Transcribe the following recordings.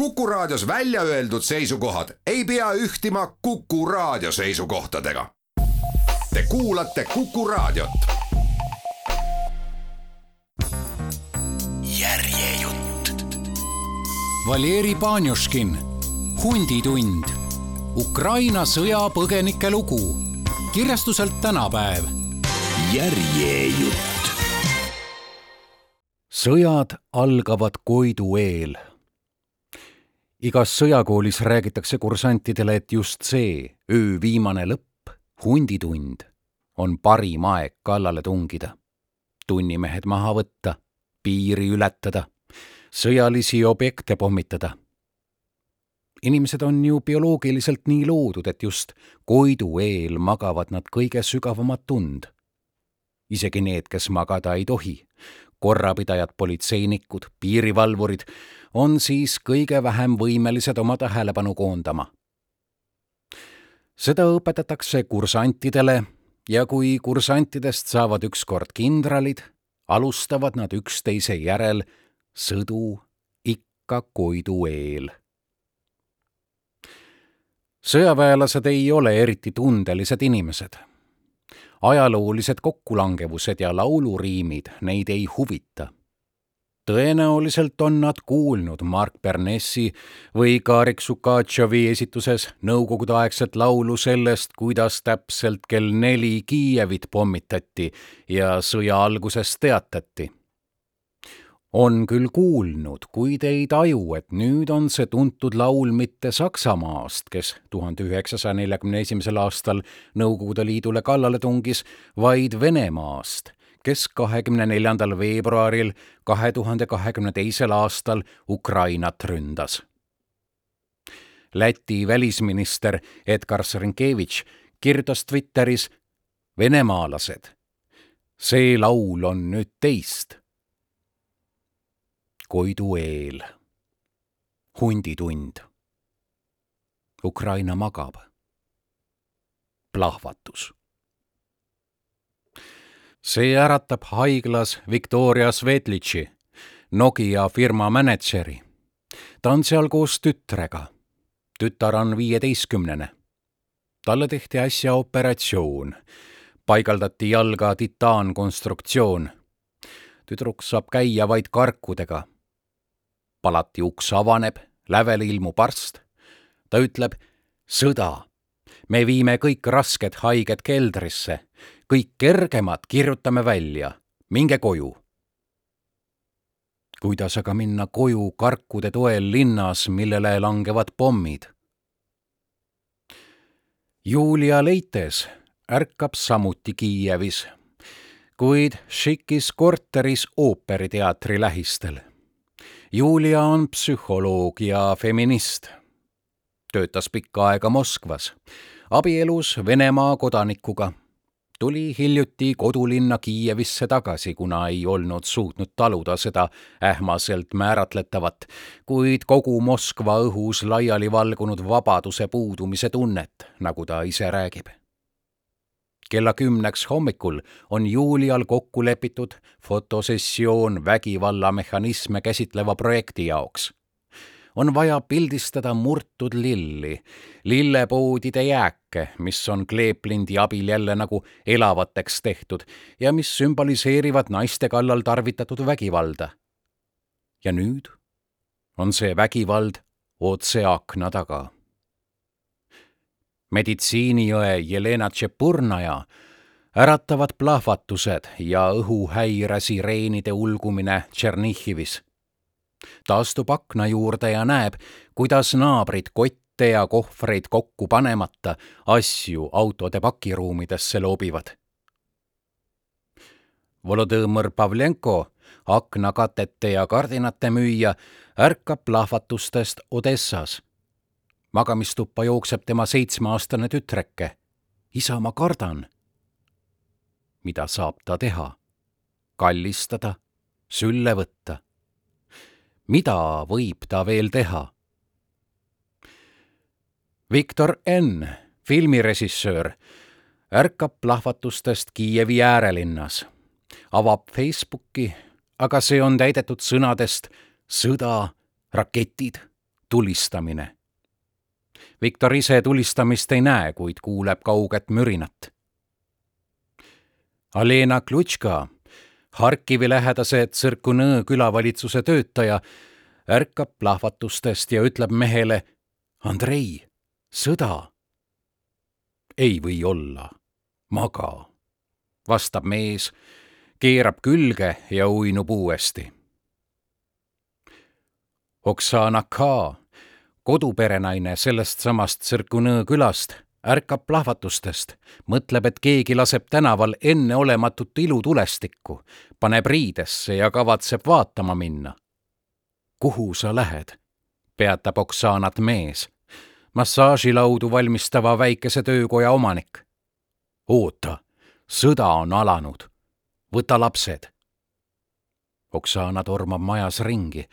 Kuku Raadios välja öeldud seisukohad ei pea ühtima Kuku Raadio seisukohtadega. Te kuulate Kuku Raadiot. järjejutt. Valeri Panjuškin, Hunditund, Ukraina sõjapõgenike lugu, kirjastuselt tänapäev. järjejutt. sõjad algavad Koidu eel igas sõjakoolis räägitakse kursantidele, et just see öö viimane lõpp, hunditund, on parim aeg kallale tungida. tunnimehed maha võtta, piiri ületada, sõjalisi objekte pommitada. inimesed on ju bioloogiliselt nii loodud, et just Koidu eel magavad nad kõige sügavamat tund. isegi need, kes magada ei tohi, korrapidajad, politseinikud, piirivalvurid, on siis kõige vähem võimelised oma tähelepanu koondama. seda õpetatakse kursantidele ja kui kursantidest saavad ükskord kindralid, alustavad nad üksteise järel sõdu ikka Koidu eel. sõjaväelased ei ole eriti tundelised inimesed. ajaloolised kokkulangevused ja lauluriimid neid ei huvita tõenäoliselt on nad kuulnud Mark Bernessi või Karik Sukatšovi esituses nõukogudeaegset laulu sellest, kuidas täpselt kell neli Kiievit pommitati ja sõja algusest teatati. on küll kuulnud, kuid ei taju, et nüüd on see tuntud laul mitte Saksamaast, kes tuhande üheksasaja neljakümne esimesel aastal Nõukogude Liidule kallale tungis, vaid Venemaast kes kahekümne neljandal veebruaril kahe tuhande kahekümne teisel aastal Ukrainat ründas. Läti välisminister Edgar Sõrinkevitš kirjutas Twitteris venemaalased, see laul on nüüd teist. Koidu eel, hunditund. Ukraina magab. plahvatus see äratab haiglas Viktoria Svetlitši, Nokia firma mänedžeri. ta on seal koos tütrega. tütar on viieteistkümnene. talle tehti äsja operatsioon, paigaldati jalga titaankonstruktsioon. tüdruk saab käia vaid karkudega. palati uks avaneb, lävele ilmub arst. ta ütleb sõda. me viime kõik rasked haiged keldrisse kõik kergemad kirjutame välja, minge koju. kuidas aga minna koju karkude toel linnas, millele langevad pommid? Julia Leites ärkab samuti Kiievis, kuid šikis korteris ooperiteatri lähistel. Julia on psühholoog ja feminist. töötas pikka aega Moskvas, abielus Venemaa kodanikuga tuli hiljuti kodulinna Kiievisse tagasi, kuna ei olnud suutnud taluda seda ähmaselt määratletavat, kuid kogu Moskva õhus laiali valgunud vabaduse puudumise tunnet, nagu ta ise räägib. kella kümneks hommikul on Julial kokku lepitud fotosessioon vägivallamehhanisme käsitleva projekti jaoks on vaja pildistada murtud lilli, lillepoodide jääke, mis on kleeplindi abil jälle nagu elavateks tehtud ja mis sümboliseerivad naiste kallal tarvitatud vägivalda. ja nüüd on see vägivald otse akna taga. meditsiinijõe Jelena Tšepurnaja äratavad plahvatused ja õhuhäire sireenide ulgumine Tšernihivis ta astub akna juurde ja näeb, kuidas naabrid kotte ja kohvreid kokku panemata asju autode pakiruumidesse loobivad. Volodõmõr Pavlenko, aknakatete ja kardinate müüja, ärkab plahvatustest Odessas. magamistuppa jookseb tema seitsmeaastane tütreke. isa, ma kardan. mida saab ta teha? kallistada, sülle võtta mida võib ta veel teha? Viktor N, filmirežissöör, ärkab plahvatustest Kiievi äärelinnas, avab Facebooki, aga see on täidetud sõnadest sõda, raketid, tulistamine. Viktor ise tulistamist ei näe, kuid kuuleb kauget mürinat. Alena Klutška, Harkivi lähedase Tsõrkunõ külavalitsuse töötaja, ärkab plahvatustest ja ütleb mehele Andrei, sõda. ei või olla, maga, vastab mees, keerab külge ja uinub uuesti Oksana K., koduperenaine sellest samast Tsõrkunõ külast, ärkab plahvatustest, mõtleb, et keegi laseb tänaval enneolematut ilutulestikku, paneb riidesse ja kavatseb vaatama minna. kuhu sa lähed? peatab Oksanat mees, massaažilaudu valmistava väikese töökoja omanik. oota, sõda on alanud. võta lapsed. Oksana tormab majas ringi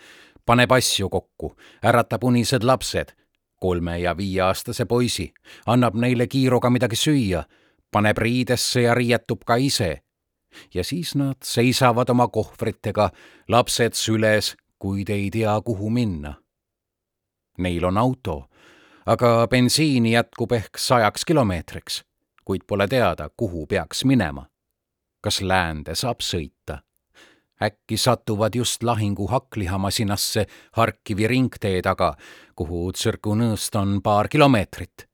paneb asju kokku, äratab unised lapsed, kolme- ja viieaastase poisi, annab neile kiiruga midagi süüa, paneb riidesse ja riietub ka ise. ja siis nad seisavad oma kohvritega, lapsed süles, kuid ei tea, kuhu minna. Neil on auto, aga bensiini jätkub ehk sajaks kilomeetriks, kuid pole teada, kuhu peaks minema. kas läände saab sõita? Äkki satuvad just lahingu hakklihamasinasse Harkivi ringtee taga, kuhu Tsõrkunõõst on paar kilomeetrit.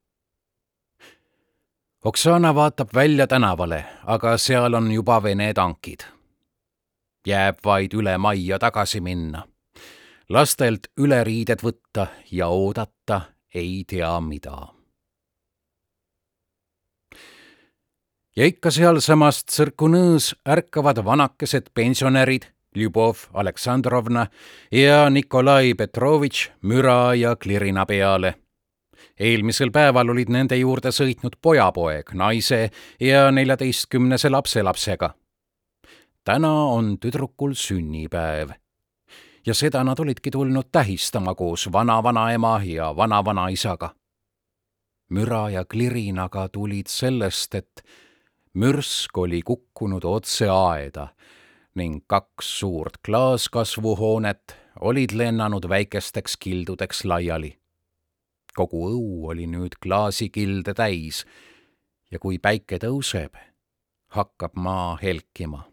Oksana vaatab välja tänavale, aga seal on juba Vene tankid. jääb vaid üle majja tagasi minna, lastelt üleriided võtta ja oodata ei tea mida ja ikka sealsamas Tsõrkunõõs ärkavad vanakesed pensionärid Ljubov Aleksandrovna ja Nikolai Petrovitš müra ja klirina peale. eelmisel päeval olid nende juurde sõitnud pojapoeg naise ja neljateistkümnese lapselapsega. täna on tüdrukul sünnipäev ja seda nad olidki tulnud tähistama koos vanavanaema ja vanavanaisaga. müra ja klirinaga tulid sellest, et mürsk oli kukkunud otse aeda ning kaks suurt klaaskasvuhoonet olid lennanud väikesteks kildudeks laiali. kogu õu oli nüüd klaasikilde täis ja kui päike tõuseb, hakkab maa helkima.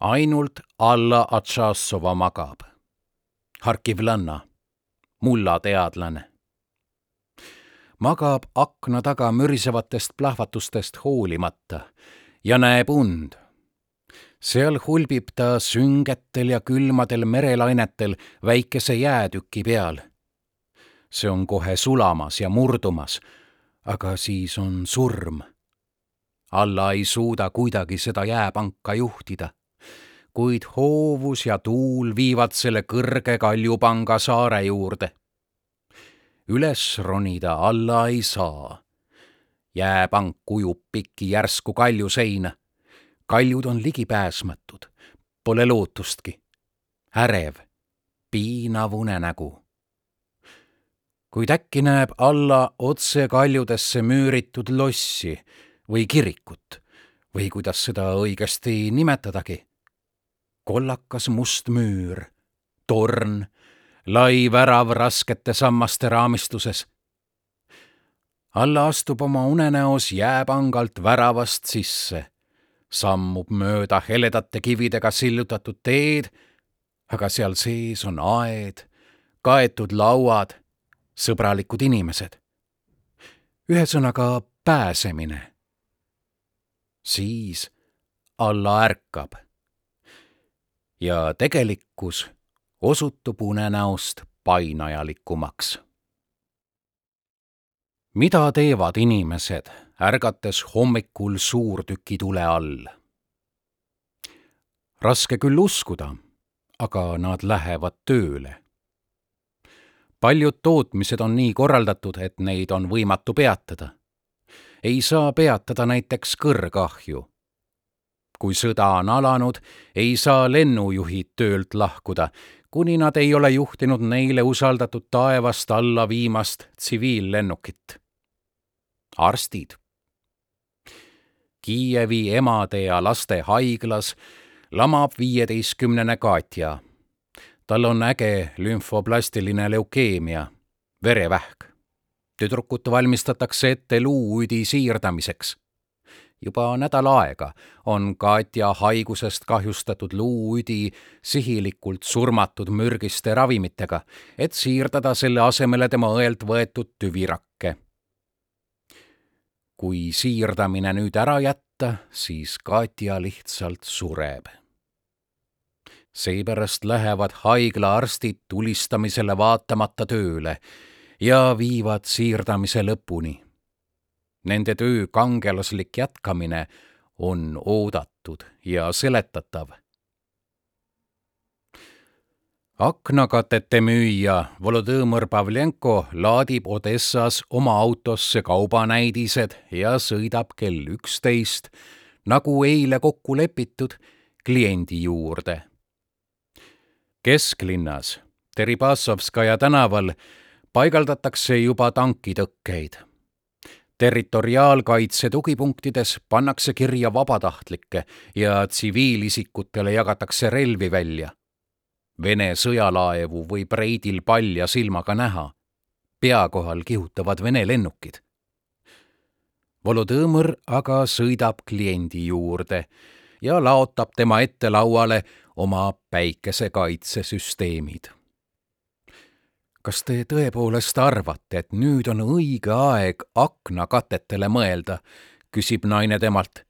ainult Alla Atšassova magab. Harkivlanna, mullateadlane magab akna taga mürisevatest plahvatustest hoolimata ja näeb und. seal hulbib ta süngetel ja külmadel merelainetel väikese jäätüki peal. see on kohe sulamas ja murdumas, aga siis on surm. alla ei suuda kuidagi seda jääpanka juhtida kuid hoovus ja tuul viivad selle kõrge kaljupanga saare juurde üles ronida alla ei saa. jääpank ujub pikki järsku kaljuseina. kaljud on ligipääsmatud, pole lootustki. ärev, piinav unenägu. kuid äkki näeb alla otse kaljudesse müüritud lossi või kirikut või kuidas seda õigesti nimetadagi. kollakas must müür, torn lai värav raskete sammaste raamistuses. alla astub oma unenäos jääpangalt väravast sisse, sammub mööda heledate kividega sillutatud teed, aga seal sees on aed, kaetud lauad, sõbralikud inimesed. ühesõnaga pääsemine. siis alla ärkab. ja tegelikkus osutub unenäost painajalikumaks. mida teevad inimesed, ärgates hommikul suurtükitule all? raske küll uskuda, aga nad lähevad tööle. paljud tootmised on nii korraldatud, et neid on võimatu peatada. ei saa peatada näiteks kõrgahju kui sõda on alanud, ei saa lennujuhid töölt lahkuda kuni nad ei ole juhtinud neile usaldatud taevast alla viimast tsiviillennukit. arstid. Kiievi emade ja laste haiglas lamab viieteistkümnene Katja. tal on äge lümfoplastiline leukeemia, verevähk. tüdrukut valmistatakse ette luuüdi siirdamiseks. Juba nädal aega on Katja haigusest kahjustatud luuüdi sihilikult surmatud mürgiste ravimitega, et siirdada selle asemele tema õelt võetud tüvirakke kui siirdamine nüüd ära jätta, siis Katja lihtsalt sureb. seepärast lähevad haiglaarstid tulistamisele vaatamata tööle ja viivad siirdamise lõpuni. Nende töö kangelaslik jätkamine on oodatud ja seletatav aknakatete müüja Volodõmõr Pavlenko laadib Odessas oma autosse kaubanäidised ja sõidab kell üksteist, nagu eile kokku lepitud, kliendi juurde. kesklinnas Teribassovskaja tänaval paigaldatakse juba tankitõkkeid. Territoriaalkaitse tugipunktides pannakse kirja vabatahtlikke ja tsiviilisikutele jagatakse relvi välja Vene sõjalaevu võib reidil palja silmaga näha. pea kohal kihutavad Vene lennukid. Volodõmõr aga sõidab kliendi juurde ja laotab tema ette lauale oma päikesekaitsesüsteemid. Kas te tõepoolest arvate, et nüüd on õige aeg aknakatetele mõelda, küsib naine temalt.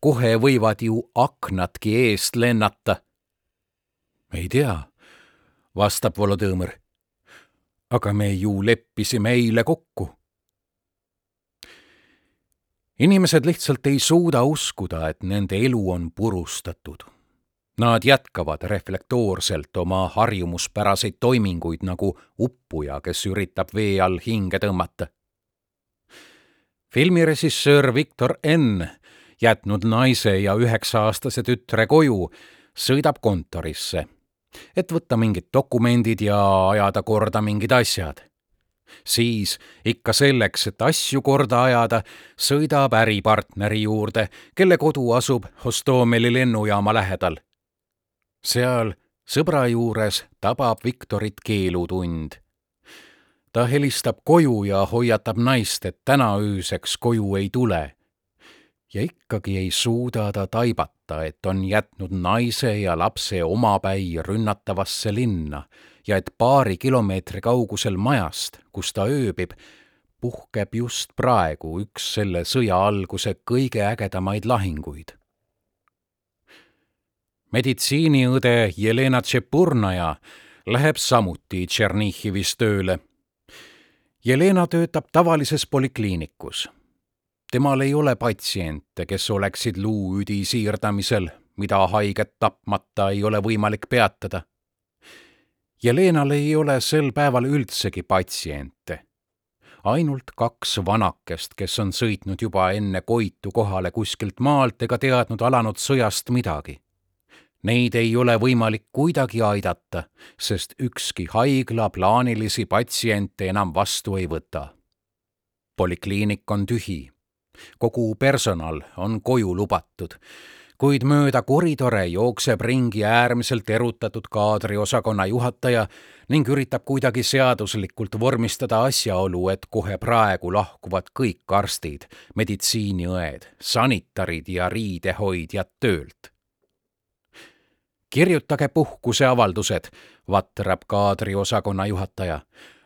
kohe võivad ju aknadki eest lennata ei tea, vastab Volodõmõr. aga me ju leppisime eile kokku. inimesed lihtsalt ei suuda uskuda, et nende elu on purustatud. Nad jätkavad reflektoorselt oma harjumuspäraseid toiminguid nagu uppuja, kes üritab vee all hinge tõmmata. filmirežissöör Viktor N, jätnud naise ja üheksa-aastase tütre koju, sõidab kontorisse et võtta mingid dokumendid ja ajada korda mingid asjad. siis ikka selleks, et asju korda ajada, sõidab äripartneri juurde, kelle kodu asub Hostomeli lennujaama lähedal. Seal sõbra juures tabab Viktorit keelutund. ta helistab koju ja hoiatab naist, et täna ööseks koju ei tule ja ikkagi ei suuda ta taibata, et on jätnud naise ja lapse omapäi rünnatavasse linna ja et paari kilomeetri kaugusel majast, kus ta ööbib, puhkeb just praegu üks selle sõja alguse kõige ägedamaid lahinguid. Meditsiiniõde Jelena Tšepurnaja läheb samuti Tšernihivis tööle. Jelena töötab tavalises polikliinikus temal ei ole patsiente, kes oleksid luuüdi siirdamisel, mida haiget tapmata ei ole võimalik peatada. Jelenal ei ole sel päeval üldsegi patsiente. ainult kaks vanakest, kes on sõitnud juba enne Koitu kohale kuskilt maalt ega teadnud alanud sõjast midagi. Neid ei ole võimalik kuidagi aidata, sest ükski haigla plaanilisi patsiente enam vastu ei võta. polikliinik on tühi kogu personal on koju lubatud, kuid mööda koridore jookseb ringi äärmiselt erutatud kaadriosakonna juhataja ning üritab kuidagi seaduslikult vormistada asjaolu, et kohe praegu lahkuvad kõik arstid, meditsiiniõed, sanitarid ja riidehoidjad töölt. Kirjutage puhkuseavaldused, vatrab kaadriosakonna juhataja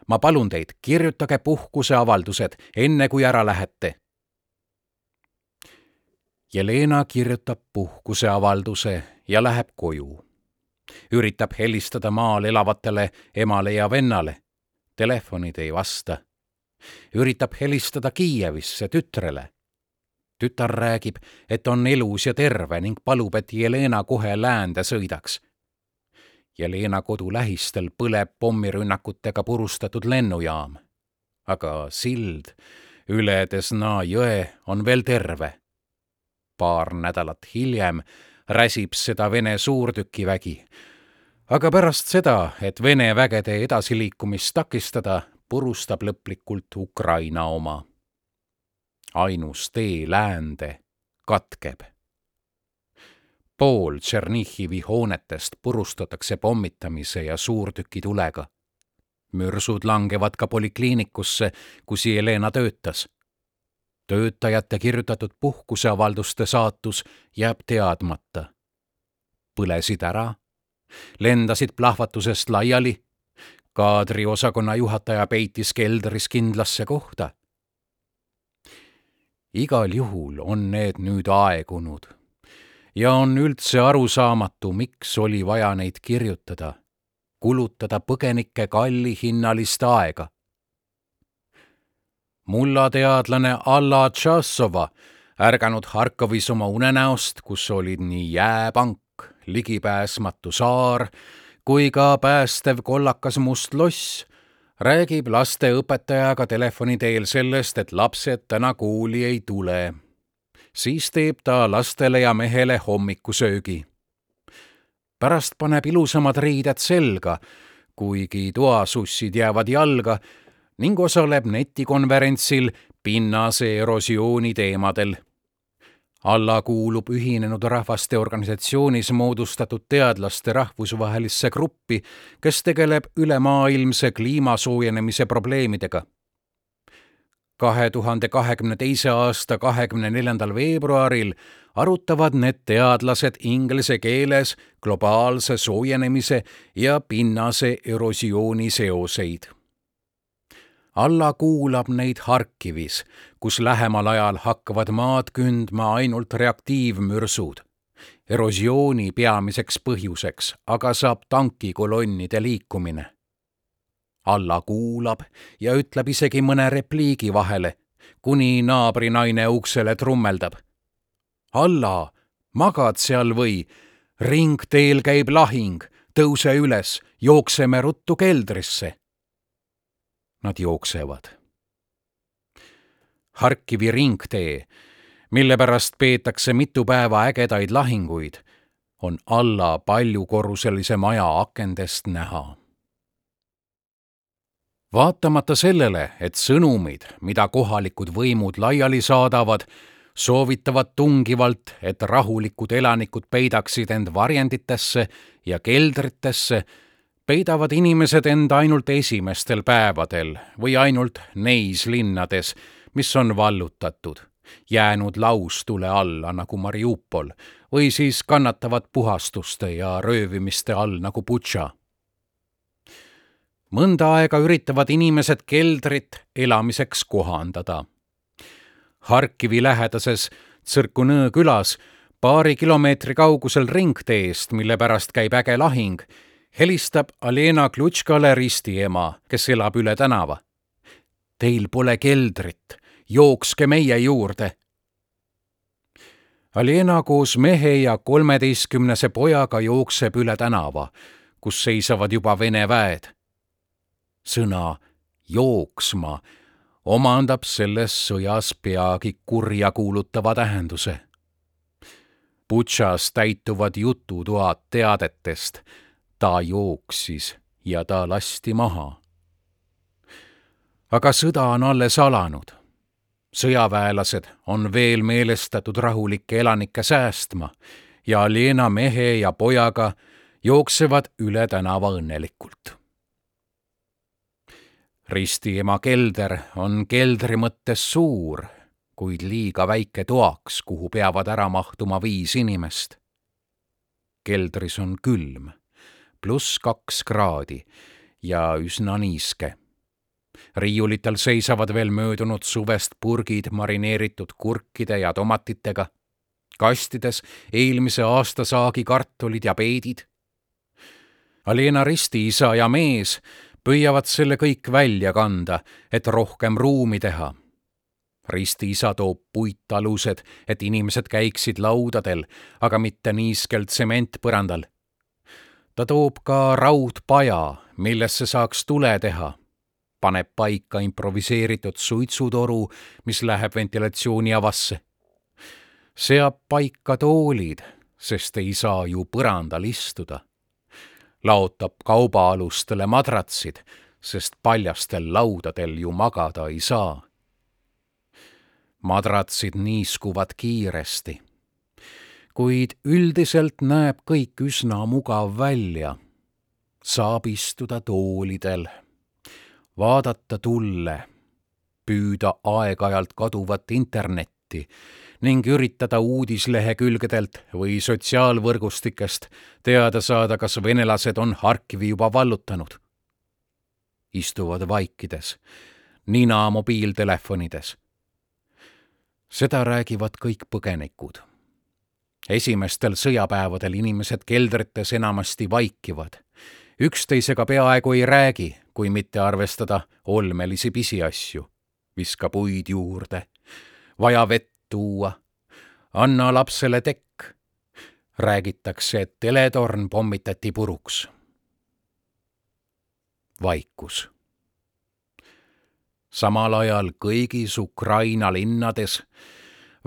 ma palun teid, kirjutage puhkuseavaldused, enne kui ära lähete Jelena kirjutab puhkuseavalduse ja läheb koju. üritab helistada maal elavatele emale ja vennale. Telefonid ei vasta. üritab helistada Kiievisse tütrele. Tütar räägib, et on elus ja terve ning palub, et Jelena kohe läände sõidaks. Jelena kodu lähistel põleb pommirünnakutega purustatud lennujaam. aga sild üle Desna jõe on veel terve paar nädalat hiljem räsib seda Vene suurtükivägi. aga pärast seda, et Vene vägede edasiliikumist takistada, purustab lõplikult Ukraina oma. Ainus tee läände katkeb. pool Tšernihivi hoonetest purustatakse pommitamise ja suurtükitulega. mürsud langevad ka polikliinikusse, kus Jelena töötas. töötajate kirjutatud puhkuseavalduste saatus jääb teadmata. põlesid ära, lendasid plahvatusest laiali, kaadriosakonna juhataja peitis keldris kindlasse kohta igal juhul on need nüüd aegunud ja on üldse arusaamatu, miks oli vaja neid kirjutada, kulutada põgenike kallihinnalist aega. mullateadlane Alla Tšassova, ärganud Harkovis oma unenäost, kus olid nii jääpank, ligipääsmatu saar kui ka päästev kollakas must loss, räägib lasteõpetajaga telefoni teel sellest, et lapsed täna kooli ei tule. siis teeb ta lastele ja mehele hommikusöögi. pärast paneb ilusamad riided selga, kuigi toasussid jäävad jalga ning osaleb netikonverentsil pinnase erosiooni teemadel alla kuulub Ühinenud Rahvaste Organisatsioonis moodustatud teadlaste rahvusvahelisse gruppi, kes tegeleb ülemaailmse kliima soojenemise probleemidega. kahe tuhande kahekümne teise aasta kahekümne neljandal veebruaril arutavad need teadlased inglise keeles globaalse soojenemise ja pinnase erosiooni seoseid Alla kuulab neid Harkivis, kus lähemal ajal hakkavad maad kündma ainult reaktiivmürsud. erosiooni peamiseks põhjuseks aga saab tankikolonnide liikumine. Alla kuulab ja ütleb isegi mõne repliigi vahele, kuni naabrinaine uksele trummeldab. Alla, magad seal või? ringteel käib lahing, tõuse üles, jookseme ruttu keldrisse nad jooksevad. Harkivi ringtee, mille pärast peetakse mitu päeva ägedaid lahinguid, on alla paljukorruselise maja akendest näha. vaatamata sellele, et sõnumid, mida kohalikud võimud laiali saadavad, soovitavad tungivalt, et rahulikud elanikud peidaksid end varjenditesse ja keldritesse peidavad inimesed end ainult esimestel päevadel või ainult neis linnades, mis on vallutatud, jäänud laustule alla nagu Mariupol või siis kannatavad puhastuste ja röövimiste all nagu Butša. mõnda aega üritavad inimesed keldrit elamiseks kohandada. Harkivi lähedases Tsõrkunõ külas paari kilomeetri kaugusel ringteest, mille pärast käib äge lahing helistab Alena Klutškale ristiema, kes elab üle tänava. Teil pole keldrit, jookske meie juurde. Alena koos mehe ja kolmeteistkümnese pojaga jookseb üle tänava, kus seisavad juba Vene väed. sõna jooksma omandab selles sõjas peagi kurja kuulutava tähenduse. Butšas täituvad jututoad teadetest ta jooksis ja ta lasti maha. aga sõda on alles alanud. sõjaväelased on veel meelestatud rahulikke elanikke säästma ja Lena mehe ja pojaga jooksevad üle tänava õnnelikult. ristiema kelder on keldri mõttes suur, kuid liiga väike toaks, kuhu peavad ära mahtuma viis inimest. keldris on külm pluss kaks kraadi ja üsna niiske. riiulitel seisavad veel möödunud suvest purgid marineeritud kurkide ja tomatitega, kastides eelmise aasta saagi kartulid ja peedid. Alena ristiisa ja mees püüavad selle kõik välja kanda, et rohkem ruumi teha ristiisa toob puitalused, et inimesed käiksid laudadel, aga mitte niiskel tsementpõrandal ta toob ka raudpaja, millesse saaks tule teha. paneb paika improviseeritud suitsutoru, mis läheb ventilatsiooniavasse. seab paika toolid, sest ei saa ju põrandal istuda. laotab kaubaalustele madratsid, sest paljastel laudadel ju magada ei saa. madratsid niiskuvad kiiresti kuid üldiselt näeb kõik üsna mugav välja. saab istuda toolidel, vaadata tulle, püüda aeg-ajalt kaduvat internetti ning üritada uudislehekülgedelt või sotsiaalvõrgustikest teada saada, kas venelased on Harkivi juba vallutanud. istuvad vaikides, nina mobiiltelefonides. seda räägivad kõik põgenikud. Esimestel sõjapäevadel inimesed keldrites enamasti vaikivad üksteisega peaaegu ei räägi, kui mitte arvestada olmelisi pisiasju. viska puid juurde, vaja vett tuua. anna lapsele tekk. räägitakse, et teletorn pommitati puruks. vaikus. samal ajal kõigis Ukraina linnades,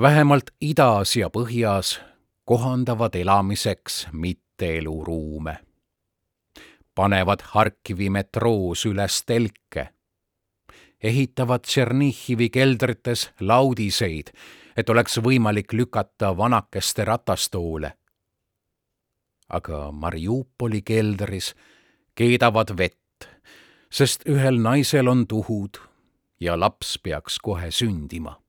vähemalt idas ja põhjas, kohandavad elamiseks mitteeluruume. panevad Harkivi metroos üles telke ehitavad Tšernihivi keldrites laudiseid et oleks võimalik lükata vanakeste ratastoole. aga Mariupoli keldris keedavad vett, sest ühel naisel on tuhud ja laps peaks kohe sündima.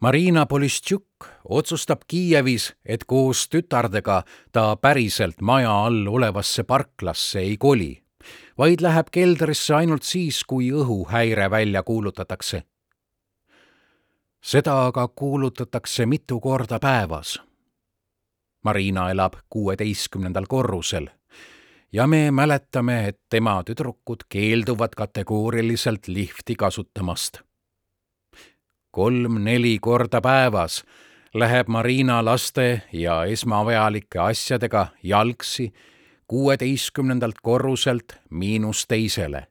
Marina Polistšuk otsustab Kiievis, et koos tütardega ta päriselt maja all olevasse parklasse ei koli, vaid läheb keldrisse ainult siis, kui õhuhäire välja kuulutatakse seda aga kuulutatakse mitu korda päevas. Marina elab kuueteistkümnendal korrusel ja me mäletame, et tema tüdrukud keelduvad kategooriliselt lifti kasutamast. Kolm-neli korda päevas läheb Marina laste ja esmavajalike asjadega jalgsi kuueteistkümnendalt korruselt miinus teisele,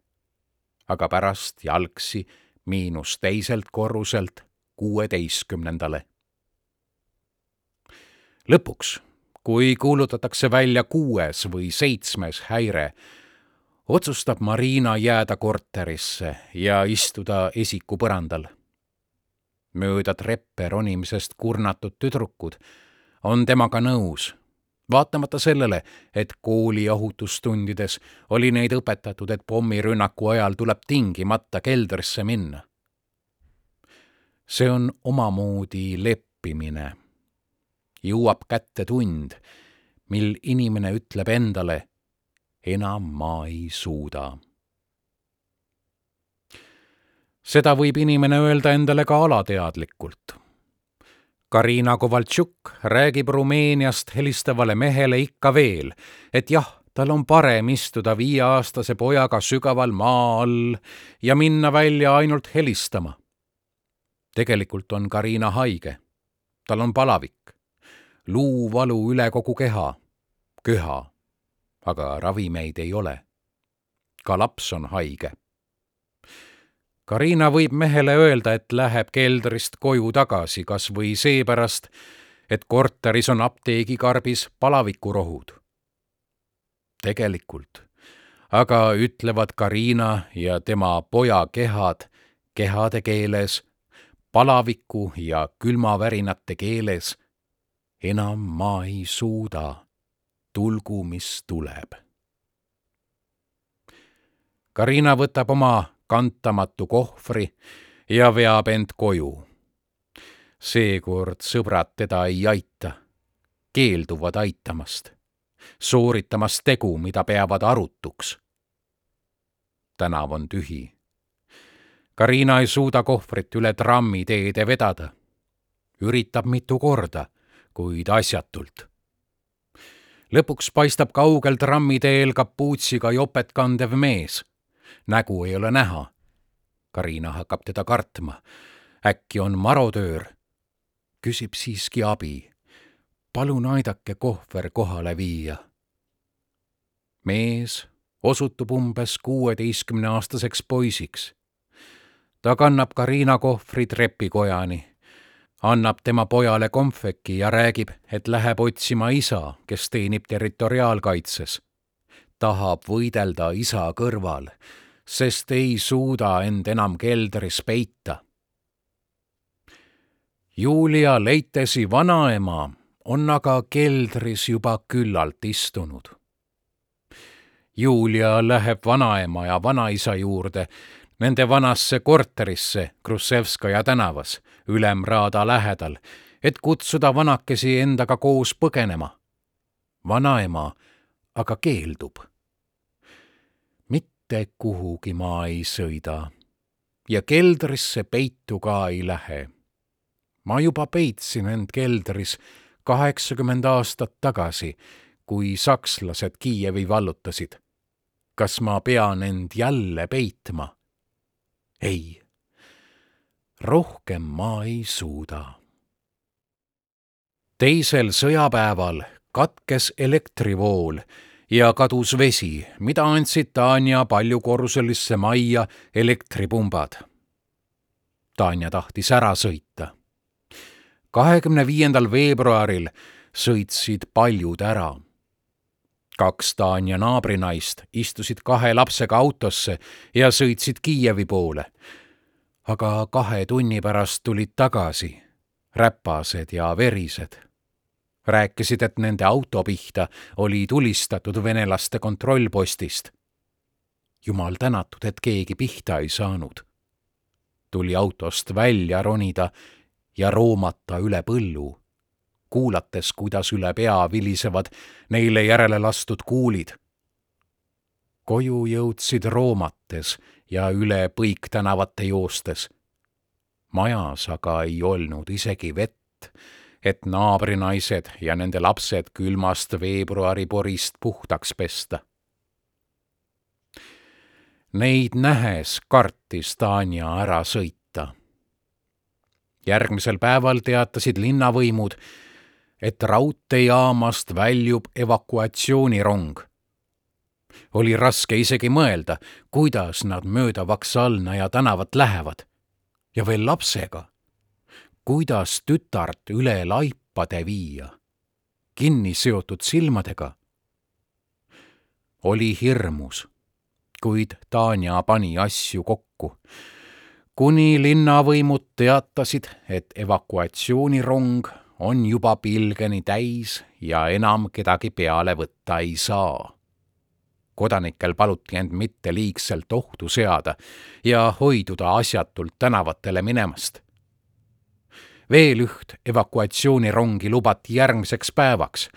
aga pärast jalgsi miinus teiselt korruselt kuueteistkümnendale. lõpuks, kui kuulutatakse välja kuues või seitsmes häire, otsustab Marina jääda korterisse ja istuda esiku põrandal. Mööda treppe ronimisest kurnatud tüdrukud on temaga nõus, vaatamata sellele, et kooli ohutustundides oli neid õpetatud, et pommirünnaku ajal tuleb tingimata keldrisse minna see on omamoodi leppimine. jõuab kätte tund, mil inimene ütleb endale, enam ma ei suuda. Seda võib inimene öelda endale ka alateadlikult. Karina Kovaltšuk räägib Rumeeniast helistavale mehele ikka veel, et jah, tal on parem istuda viieaastase pojaga sügaval maa all ja minna välja ainult helistama tegelikult on Karina haige. tal on palavik, luuvalu üle kogu keha, köha, aga ravimeid ei ole. ka laps on haige. Karina võib mehele öelda, et läheb keldrist koju tagasi kas või seepärast, et korteris on apteegikarbis palavikurohud. tegelikult aga ütlevad Karina ja tema poja kehad kehade keeles palaviku ja külmavärinate keeles. enam ma ei suuda, tulgu, mis tuleb. Karina võtab oma kantamatu kohvri ja veab end koju. seekord sõbrad teda ei aita, keelduvad aitamast, sooritamas tegu, mida peavad arutuks. tänav on tühi Karina ei suuda kohvrit üle trammiteede vedada. üritab mitu korda, kuid asjatult. lõpuks paistab kaugel trammiteel kapuutsiga jopet kandev mees. Nägu ei ole näha. Karina hakkab teda kartma. äkki on marodöör. küsib siiski abi. palun aidake kohver kohale viia. mees osutub umbes kuueteistkümneaastaseks poisiks ta kannab Karina kohvri trepikojani, annab tema pojale kompveki ja räägib, et läheb otsima isa, kes teenib territoriaalkaitses. tahab võidelda isa kõrval, sest ei suuda end enam keldris peita. Julia Leitesi vanaema on aga keldris juba küllalt istunud. Julia läheb vanaema ja vanaisa juurde nende vanasse korterisse Krussevskaja tänavas, Ülemraada lähedal, et kutsuda vanakesi endaga koos põgenema. vanaema aga keeldub. Mitte kuhugi ma ei sõida ja keldrisse peitu ka ei lähe. ma juba peitsin end keldris kaheksakümmend aastat tagasi, kui sakslased Kiievi vallutasid. kas ma pean end jälle peitma? ei, rohkem ma ei suuda. teisel sõjapäeval katkes elektrivool ja kadus vesi, mida andsid Tanja paljukorruselisse majja elektripumbad. Tanja tahtis ära sõita. kahekümne viiendal veebruaril sõitsid paljud ära. kaks Tanja naabrinaist istusid kahe lapsega autosse ja sõitsid Kiievi poole. aga kahe tunni pärast tulid tagasi, räpased ja verised rääkisid, et nende auto pihta oli tulistatud venelaste kontrollpostist. jumal tänatud, et keegi pihta ei saanud. tuli autost välja ronida ja roomata üle põllu, kuulates, kuidas üle pea vilisevad neile järele lastud kuulid. koju jõudsid roomates ja üle põiktänavate joostes. majas aga ei olnud isegi vett et naabrinaised ja nende lapsed külmast veebruariporist puhtaks pesta. Neid nähes kartis Tanja ära sõita. järgmisel päeval teatasid linnavõimud, et raudteejaamast väljub evakuatsioonirong. oli raske isegi mõelda, kuidas nad mööda Vaksalna ja tänavat lähevad ja veel lapsega kuidas tütart üle laipade viia, kinni seotud silmadega. oli hirmus, kuid Tanja pani asju kokku, kuni linnavõimud teatasid, et evakuatsioonirong on juba pilgeni täis ja enam kedagi peale võtta ei saa. kodanikel paluti end mitte liigselt ohtu seada ja hoiduda asjatult tänavatele minemast veel üht evakuatsioonirongi lubati järgmiseks päevaks,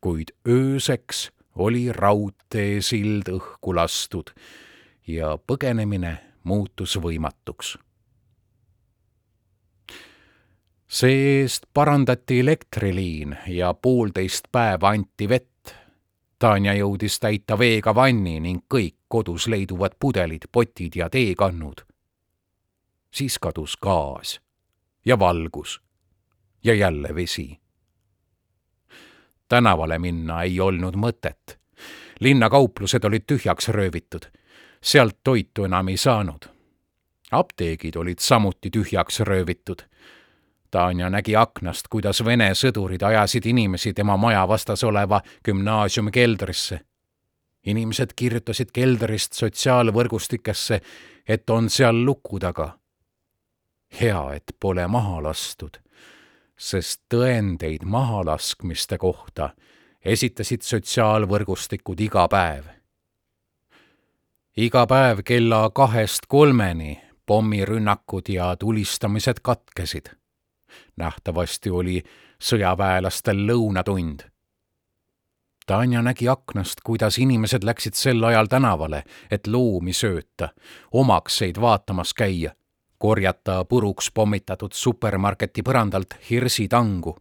kuid ööseks oli raudteesild õhku lastud ja põgenemine muutus võimatuks. see-eest parandati elektriliin ja poolteist päeva anti vett. Tanja jõudis täita veega vanni ning kõik kodus leiduvad pudelid, potid ja teekannud. siis kadus gaas ja valgus ja jälle vesi. tänavale minna ei olnud mõtet. linnakauplused olid tühjaks röövitud, sealt toitu enam ei saanud. apteegid olid samuti tühjaks röövitud. Tanja nägi aknast, kuidas Vene sõdurid ajasid inimesi tema maja vastas oleva gümnaasiumi keldrisse. inimesed kirjutasid keldrist sotsiaalvõrgustikesse, et on seal luku taga hea, et pole maha lastud, sest tõendeid mahalaskmiste kohta esitasid sotsiaalvõrgustikud iga päev. iga päev kella kahest kolmeni pommirünnakud ja tulistamised katkesid. nähtavasti oli sõjaväelastel lõunatund. Tanja nägi aknast, kuidas inimesed läksid sel ajal tänavale, et loomi sööta, omakseid vaatamas käia korjata puruks pommitatud supermarketi põrandalt hirsitangu.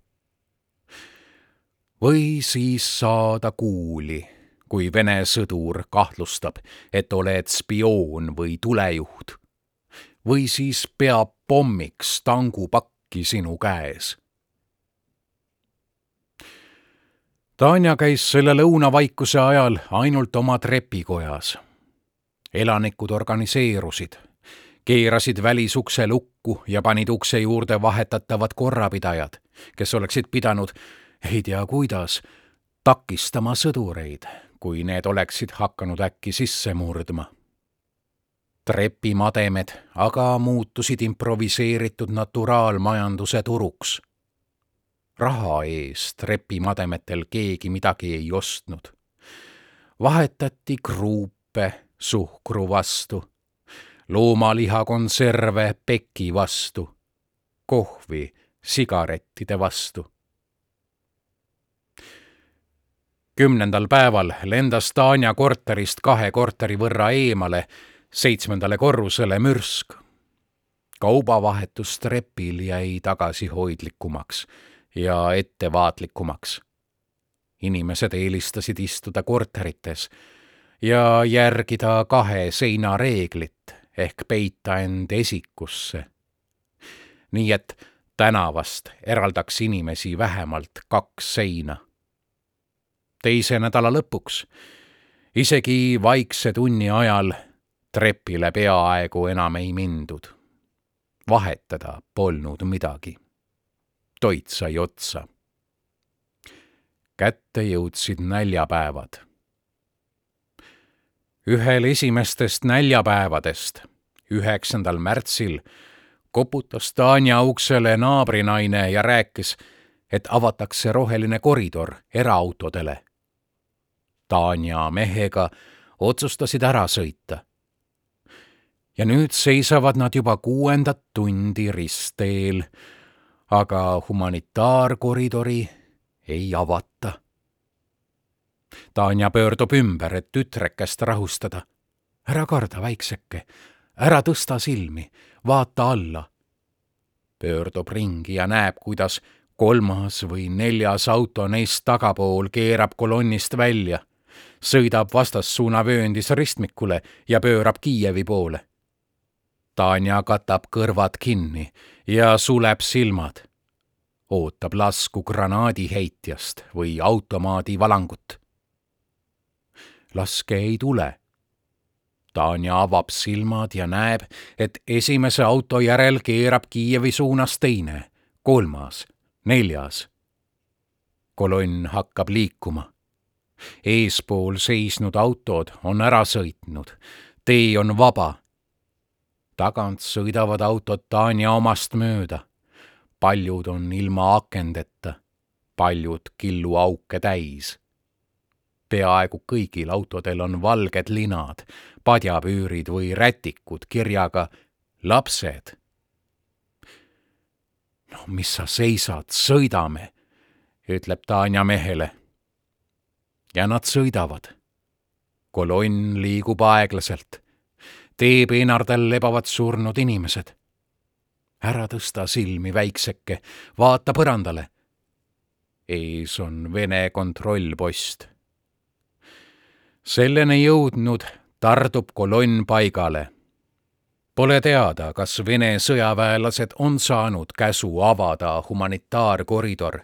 või siis saada kuuli, kui Vene sõdur kahtlustab, et oled spioon või tulejuht. või siis peab pommiks tangupakki sinu käes Tanja käis selle lõunavaikuse ajal ainult oma trepikojas. elanikud organiseerusid keerasid välisukse lukku ja panid ukse juurde vahetatavad korrapidajad, kes oleksid pidanud, ei tea kuidas, takistama sõdureid, kui need oleksid hakanud äkki sisse murdma. trepimademed aga muutusid improviseeritud naturaalmajanduse turuks. raha eest trepimademetel keegi midagi ei ostnud. vahetati kruupe suhkru vastu, loomalihakonserve peki vastu, kohvi sigarettide vastu kümnendal päeval lendas Tanja korterist kahe korteri võrra eemale seitsmendale korrusele mürsk. kaubavahetus trepil jäi tagasihoidlikumaks ja ettevaatlikumaks. inimesed eelistasid istuda korterites ja järgida kahe seina reeglit ehk peita end esikusse. nii et tänavast eraldaks inimesi vähemalt kaks seina teise nädala lõpuks. isegi vaikse tunni ajal trepile peaaegu enam ei mindud. vahetada polnud midagi. toit sai otsa. kätte jõudsid näljapäevad. Ühel esimestest näljapäevadest, üheksandal märtsil, koputas Tanja uksele naabrinaine ja rääkis, et avatakse roheline koridor eraautodele Tanja mehega otsustasid ära sõita. ja nüüd seisavad nad juba kuuendat tundi ristteel, aga humanitaarkoridori ei avata. Tanja pöördub ümber, et tütrekest rahustada. ära karda, väikseke, ära tõsta silmi, vaata alla. pöördub ringi ja näeb, kuidas kolmas või neljas auto neist tagapool keerab kolonnist välja sõidab vastassuunavööndis ristmikule ja pöörab Kiievi poole. Tanja katab kõrvad kinni ja suleb silmad. ootab lasku granaadiheitjast või automaadi valangut. Laske ei tule. Tanja avab silmad ja näeb, et esimese auto järel keerab Kiievi suunas teine, kolmas, neljas. kolonn hakkab liikuma eespool seisnud autod on ära sõitnud, tee on vaba. tagant sõidavad autod Tanja omast mööda. paljud on ilma akendeta, paljud killuauke täis. Peaaegu kõigil autodel on valged linad, padjapüürid või rätikud kirjaga lapsed. no mis sa seisad, sõidame, ütleb Tanja mehele ja nad sõidavad. kolonn liigub aeglaselt. tee peenardel lebavad surnud inimesed. ära tõsta silmi, väikseke, vaata põrandale. ees on Vene kontrollpost. Selleni jõudnud tardub kolonn paigale Pole teada, kas Vene sõjaväelased on saanud käsu avada humanitaarkoridor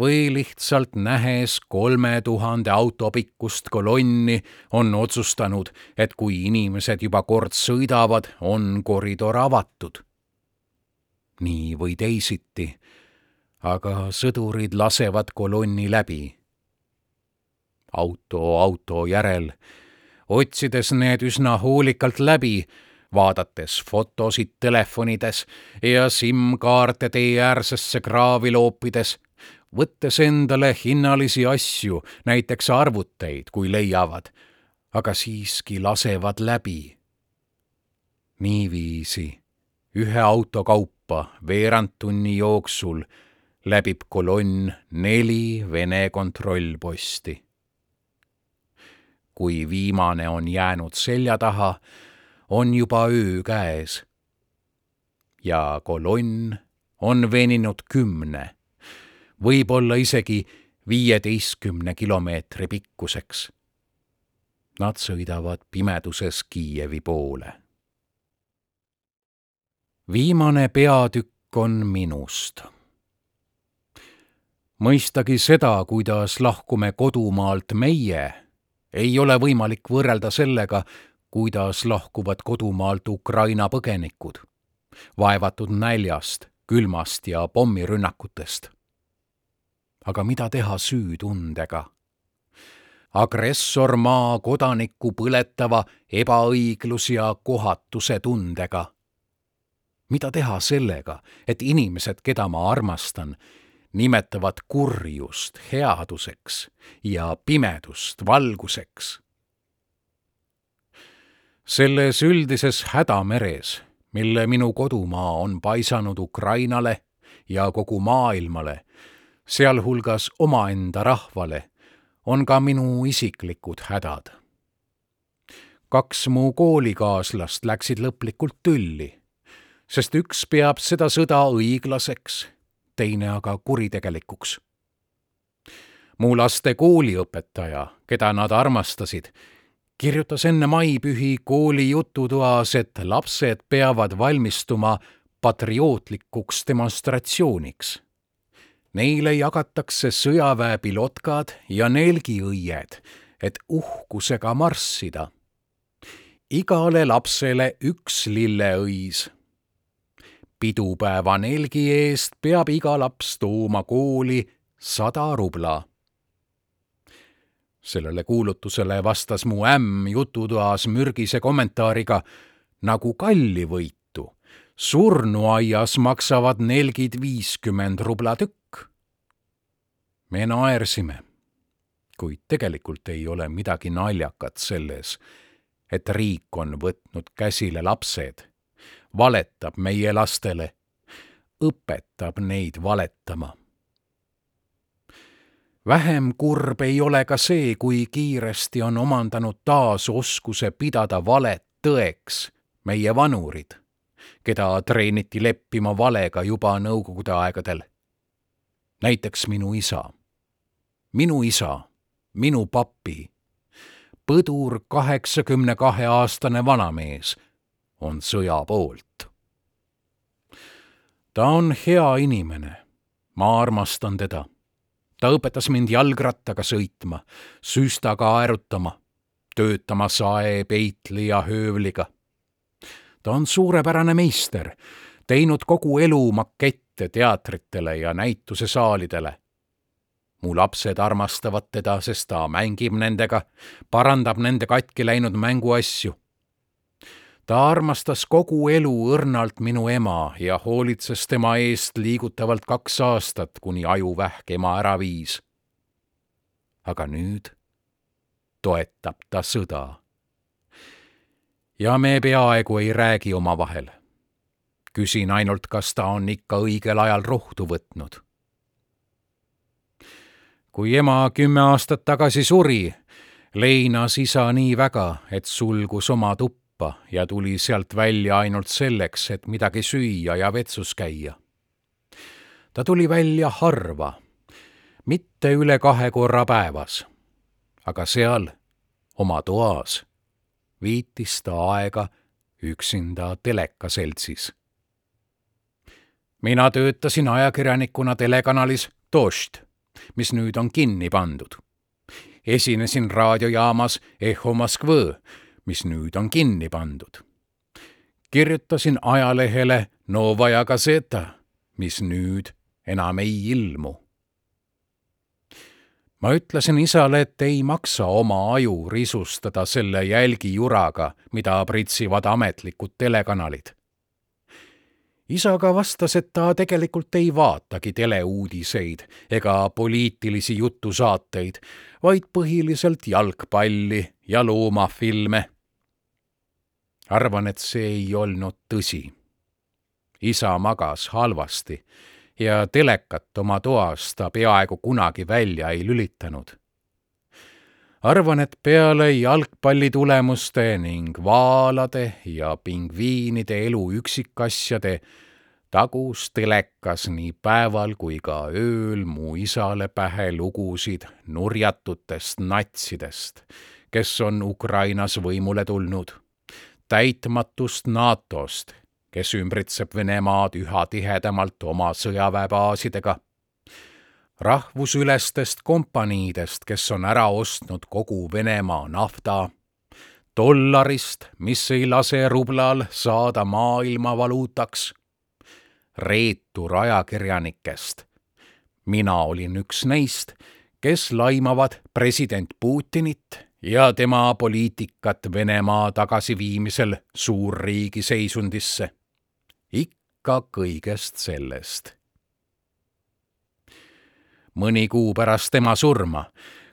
või lihtsalt nähes kolme tuhande auto pikkust kolonni, on otsustanud, et kui inimesed juba kord sõidavad, on koridor avatud. nii või teisiti, aga sõdurid lasevad kolonni läbi. Auto auto järel, otsides need üsna hoolikalt läbi, vaadates fotosid telefonides ja SIM-kaarte tee äärsesse kraavi loopides võttes endale hinnalisi asju, näiteks arvuteid, kui leiavad, aga siiski lasevad läbi. niiviisi ühe auto kaupa veerand tunni jooksul läbib kolonn neli Vene kontrollposti. Kui viimane on jäänud selja taha, on juba öö käes. ja kolonn on veninud kümne võib-olla isegi viieteistkümne kilomeetri pikkuseks. Nad sõidavad pimeduses Kiievi poole. viimane peatükk on minust. mõistagi seda, kuidas lahkume kodumaalt meie, ei ole võimalik võrrelda sellega, kuidas lahkuvad kodumaalt Ukraina põgenikud, vaevatud näljast, külmast ja pommirünnakutest aga mida teha süütundega? agressormaa kodanikku põletava ebaõiglus ja kohatuse tundega. mida teha sellega, et inimesed, keda ma armastan, nimetavad kurjust headuseks ja pimedust valguseks? selles üldises hädameres, mille minu kodumaa on paisanud Ukrainale ja kogu maailmale, sealhulgas omaenda rahvale, on ka minu isiklikud hädad. kaks mu koolikaaslast läksid lõplikult tülli, sest üks peab seda sõda õiglaseks, teine aga kuritegelikuks. mu laste kooliõpetaja, keda nad armastasid, kirjutas enne maipühi kooli jututoas, et lapsed peavad valmistuma patriootlikuks demonstratsiooniks. Neile jagatakse sõjaväe pilotkad ja nelgiõied, et uhkusega marssida. igale lapsele üks lilleõis. Pidupäeva nelgi eest peab iga laps tooma kooli sada rubla sellele kuulutusele vastas mu ämm jututoas mürgise kommentaariga nagu kallivõitu. surnuaias maksavad nelgid viiskümmend rubla tükk. me naersime, kuid tegelikult ei ole midagi naljakat selles, et riik on võtnud käsile lapsed, valetab meie lastele, õpetab neid valetama vähem kurb ei ole ka see, kui kiiresti on omandanud taas oskuse pidada valet tõeks meie vanurid, keda treeniti leppima valega juba nõukogude aegadel. näiteks minu isa. minu isa, minu papi, põdur kaheksakümne kahe aastane vanamees on sõja poolt. Ta on hea inimene, ma armastan teda ta õpetas mind jalgrattaga sõitma, süstaga aerutama, töötama sae, peitli ja höövliga. ta on suurepärane meister, teinud kogu elu makette teatritele ja näitusesaalidele. mu lapsed armastavad teda, sest ta mängib nendega, parandab nende katki läinud mänguasju ta armastas kogu elu õrnalt minu ema ja hoolitses tema eest liigutavalt kaks aastat, kuni ajuvähk ema ära viis. aga nüüd toetab ta sõda. ja me peaaegu ei räägi omavahel. küsin ainult, kas ta on ikka õigel ajal rohtu võtnud. kui ema kümme aastat tagasi suri, leinas isa nii väga, et sulgus oma tuppa tuppa ja tuli sealt välja ainult selleks, et midagi süüa ja vetsus käia. ta tuli välja harva, mitte üle kahe korra päevas, aga seal, oma toas, viitis ta aega üksinda telekaseltsis. mina töötasin ajakirjanikuna telekanalis Dožd, mis nüüd on kinni pandud esinesin raadiojaamas Eho Moskvõ, mis nüüd on kinni pandud. kirjutasin ajalehele Novaja Gazeta, mis nüüd enam ei ilmu. ma ütlesin isale, et ei maksa oma aju risustada selle jälgijuraga, mida pritsivad ametlikud telekanalid isa aga vastas, et ta tegelikult ei vaatagi teleuudiseid ega poliitilisi jutusaateid, vaid põhiliselt jalgpalli ja loomafilme arvan, et see ei olnud tõsi. isa magas halvasti ja telekat oma toas ta peaaegu kunagi välja ei lülitanud. arvan, et peale jalgpalli tulemuste ning vaalade ja pingviinide elu üksikasjade tagus telekas nii päeval kui ka ööl mu isale pähe lugusid nurjatutest natsidest, kes on Ukrainas võimule tulnud täitmatust NATO-st, kes ümbritseb Venemaad üha tihedamalt oma sõjaväebaasidega, rahvusülestest kompaniidest, kes on ära ostnud kogu Venemaa nafta, dollarist, mis ei lase rublal saada maailmavaluutaks, reetur ajakirjanikest. mina olin üks neist, kes laimavad president Putinit ja tema poliitikat Venemaa tagasiviimisel suurriigi seisundisse. ikka kõigest sellest. mõni kuu pärast tema surma,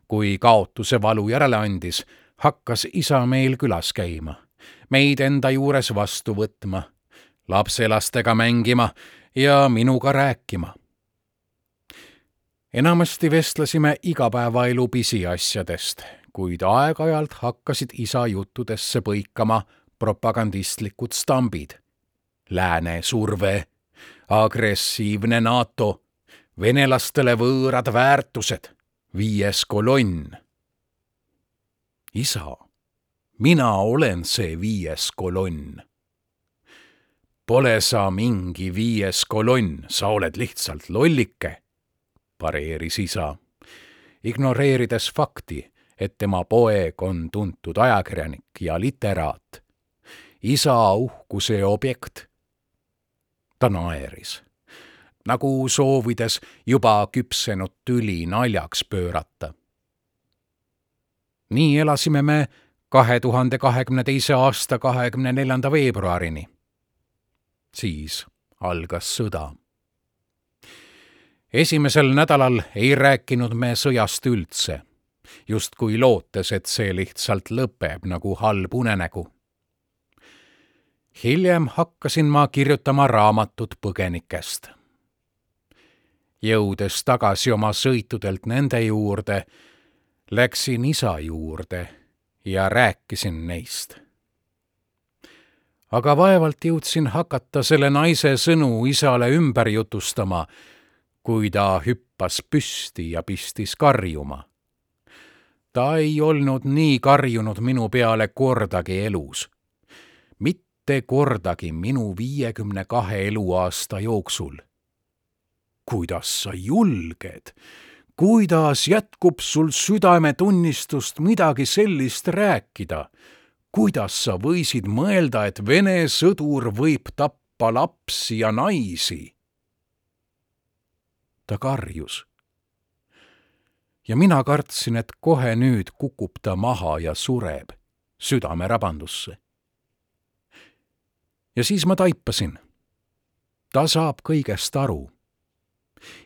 kui kaotuse valu järele andis, hakkas isa meil külas käima, meid enda juures vastu võtma, lapselastega mängima ja minuga rääkima enamasti vestlesime igapäevaelu pisiasjadest, kuid aeg-ajalt hakkasid isa juttudesse põikama propagandistlikud stambid. Lääne surve, agressiivne NATO, venelastele võõrad väärtused, viies kolonn. isa, mina olen see viies kolonn. Pole sa mingi viies kolonn, sa oled lihtsalt lollike pareeris isa, ignoreerides fakti, et tema poeg on tuntud ajakirjanik ja literaat, isa uhkuse objekt. ta naeris, nagu soovides juba küpsenud tüli naljaks pöörata. nii elasime me kahe tuhande kahekümne teise aasta kahekümne neljanda veebruarini. siis algas sõda esimesel nädalal ei rääkinud me sõjast üldse, justkui lootes, et see lihtsalt lõpeb nagu halb unenägu. hiljem hakkasin ma kirjutama raamatut põgenikest. jõudes tagasi oma sõitudelt nende juurde, läksin isa juurde ja rääkisin neist aga vaevalt jõudsin hakata selle naise sõnu isale ümber jutustama kui ta hüppas püsti ja pistis karjuma. Ta ei olnud nii karjunud minu peale kordagi elus. mitte kordagi minu viiekümne kahe eluaasta jooksul. kuidas sa julged? kuidas jätkub sul südametunnistust midagi sellist rääkida? kuidas sa võisid mõelda, et Vene sõdur võib tappa lapsi ja naisi? ta karjus. Ja mina kartsin, et kohe nüüd kukub ta maha ja sureb südamerabandusse. ja siis ma taipasin. ta saab kõigest aru.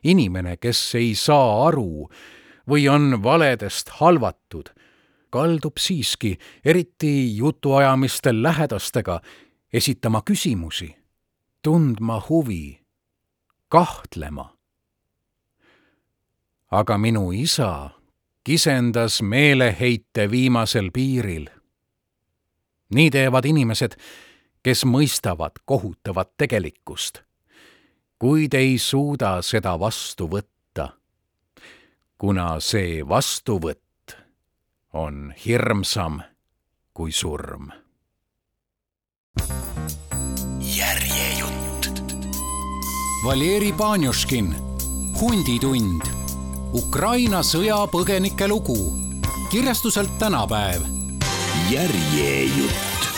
inimene, kes ei saa aru või on valedest halvatud, kaldub siiski, eriti jutuajamistel lähedastega, esitama küsimusi, tundma huvi, kahtlema aga minu isa kisendas meeleheite viimasel piiril. nii teevad inimesed, kes mõistavad kohutavat tegelikkust, kuid ei suuda seda vastu võtta, kuna see vastuvõtt on hirmsam kui surm. järjejutt. Valeri Panjuškin, Hunditund Ukraina sõjapõgenike lugu kirjastuselt tänapäev. järjejutt